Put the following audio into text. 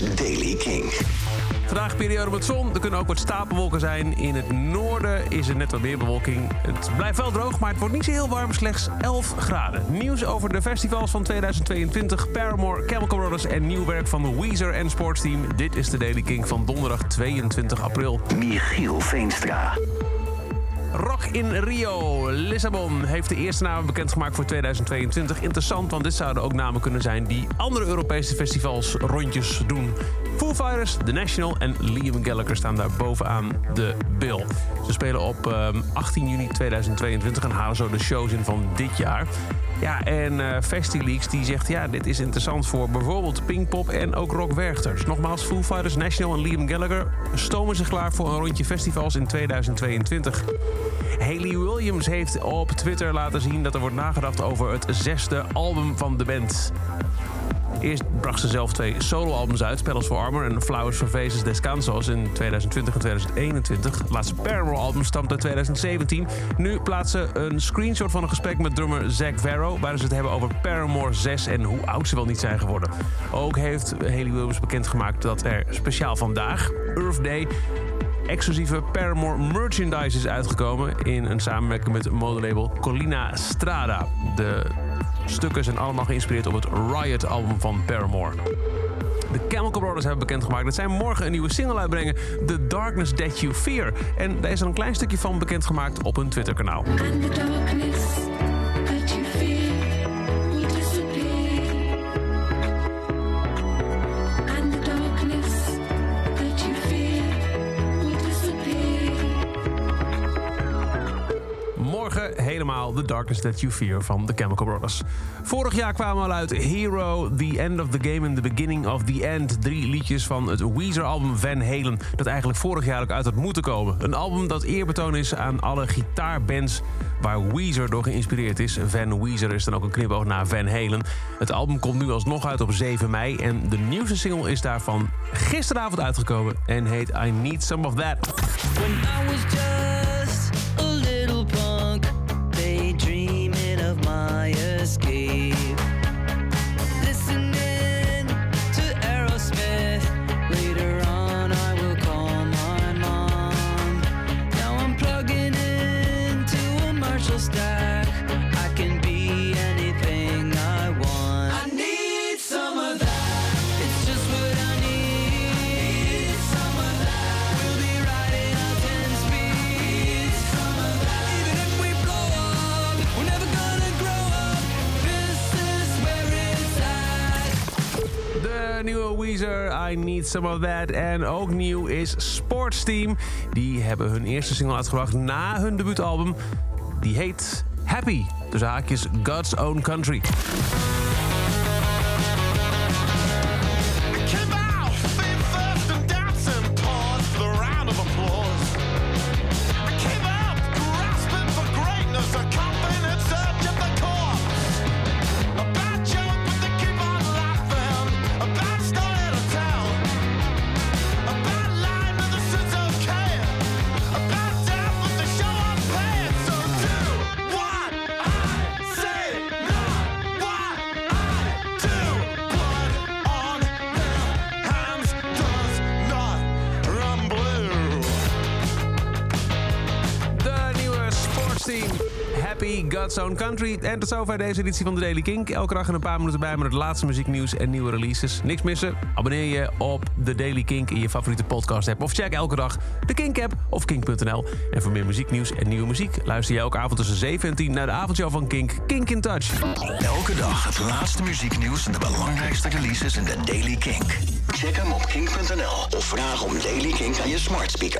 is Daily King. Vandaag periode met zon. Er kunnen ook wat stapelwolken zijn. In het noorden is er net wat meer bewolking. Het blijft wel droog, maar het wordt niet zo heel warm. Slechts 11 graden. Nieuws over de festivals van 2022. Paramore, Chemical Brothers en nieuw werk van de Weezer en Sportsteam. Dit is de Daily King van donderdag 22 april. Michiel Veenstra. Rock in Rio. Lissabon heeft de eerste namen bekendgemaakt voor 2022. Interessant, want dit zouden ook namen kunnen zijn die andere Europese festivals rondjes doen. Foo Fighters, The National en Liam Gallagher staan daar bovenaan de bill. Ze spelen op ehm, 18 juni 2022 en halen zo de shows in van dit jaar. Ja, en eh FestiLeaks die zegt ja, dit is interessant voor bijvoorbeeld Pinkpop en ook Rock Werchters. Nogmaals, Foo Fighters, National en Liam Gallagher stomen zich klaar voor een rondje festivals in 2022. Haley Williams heeft op Twitter laten zien dat er wordt nagedacht over het zesde album van de band. Eerst bracht ze zelf twee soloalbums uit, Pedals for Armor en Flowers for Faces Descansos in 2020 en 2021. Het laatste Paramore-album stamt uit 2017. Nu plaatsen ze een screenshot van een gesprek met drummer Zack Varro... waarin ze het hebben over Paramore 6 en hoe oud ze wel niet zijn geworden. Ook heeft Haley Williams bekendgemaakt dat er speciaal vandaag, Earth Day exclusieve Paramore merchandise is uitgekomen... in een samenwerking met modelabel Colina Strada. De stukken zijn allemaal geïnspireerd op het Riot-album van Paramore. De Chemical Brothers hebben bekendgemaakt dat zij morgen een nieuwe single uitbrengen... The Darkness That You Fear. En daar is er een klein stukje van bekendgemaakt op hun Twitter-kanaal. And Morgen helemaal The Darkness That You Fear van The Chemical Brothers. Vorig jaar kwamen al uit Hero, The End of the Game and The Beginning of the End. Drie liedjes van het Weezer-album Van Halen... dat eigenlijk vorig jaar ook uit had moeten komen. Een album dat eerbetoon is aan alle gitaarbands... waar Weezer door geïnspireerd is. Van Weezer is dan ook een knipoog naar Van Halen. Het album komt nu alsnog uit op 7 mei... en de nieuwste single is daarvan gisteravond uitgekomen... en heet I Need Some of That. When I was nieuwe Weezer, I Need Some of That. En ook nieuw is Sportsteam. Die hebben hun eerste single uitgebracht na hun debuutalbum. Die heet Happy. Dus haakjes God's Own Country. Happy God's Own Country. En tot zover deze editie van de Daily Kink. Elke dag een paar minuten bij met het laatste muzieknieuws en nieuwe releases. Niks missen? Abonneer je op de Daily Kink in je favoriete podcast app. Of check elke dag de Kink app of kink.nl. En voor meer muzieknieuws en nieuwe muziek... luister je elke avond tussen 7 en 10 naar de avondshow van Kink. Kink in Touch. Elke dag het laatste muzieknieuws en de belangrijkste releases in de Daily Kink. Check hem op kink.nl of vraag om Daily Kink aan je smart speaker.